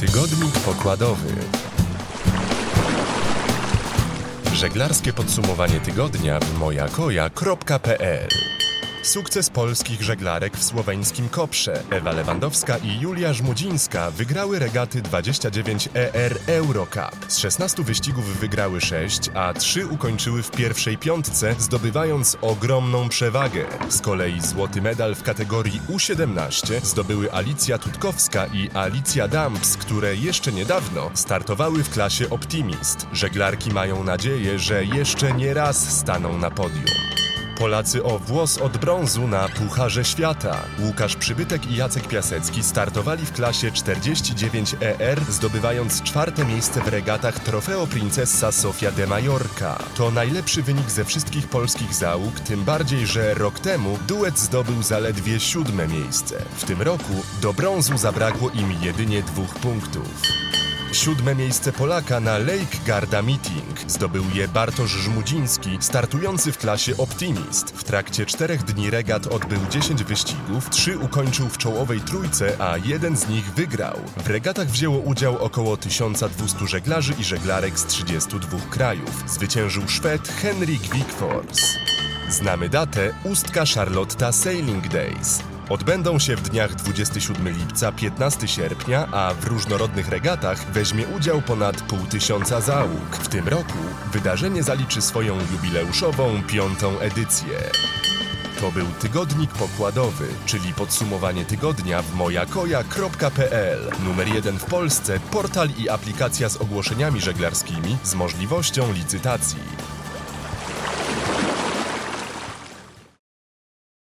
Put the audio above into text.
Tygodnik pokładowy. Żeglarskie podsumowanie tygodnia w mojakoja.pl Sukces polskich żeglarek w słoweńskim Koprze. Ewa Lewandowska i Julia Żmudzińska wygrały regaty 29 ER Eurocup. Z 16 wyścigów wygrały 6, a 3 ukończyły w pierwszej piątce, zdobywając ogromną przewagę. Z kolei złoty medal w kategorii U17 zdobyły Alicja Tutkowska i Alicja Damps, które jeszcze niedawno startowały w klasie Optimist. Żeglarki mają nadzieję, że jeszcze nie raz staną na podium. Polacy o włos od brązu na Pucharze Świata. Łukasz Przybytek i Jacek Piasecki startowali w klasie 49 ER, zdobywając czwarte miejsce w regatach Trofeo Princessa Sofia de Mallorca. To najlepszy wynik ze wszystkich polskich załóg, tym bardziej, że rok temu duet zdobył zaledwie siódme miejsce. W tym roku do brązu zabrakło im jedynie dwóch punktów. Siódme miejsce Polaka na Lake Garda Meeting zdobył je Bartosz Żmudziński, startujący w klasie Optimist. W trakcie czterech dni regat odbył 10 wyścigów, trzy ukończył w czołowej trójce, a jeden z nich wygrał. W regatach wzięło udział około 1200 żeglarzy i żeglarek z 32 krajów. Zwyciężył Szwed Henrik Wikfors. Znamy datę Ustka Charlotta Sailing Days. Odbędą się w dniach 27 lipca, 15 sierpnia, a w różnorodnych regatach weźmie udział ponad pół tysiąca załóg. W tym roku wydarzenie zaliczy swoją jubileuszową piątą edycję. To był tygodnik pokładowy, czyli podsumowanie tygodnia w mojakoja.pl. Numer jeden w Polsce, portal i aplikacja z ogłoszeniami żeglarskimi z możliwością licytacji.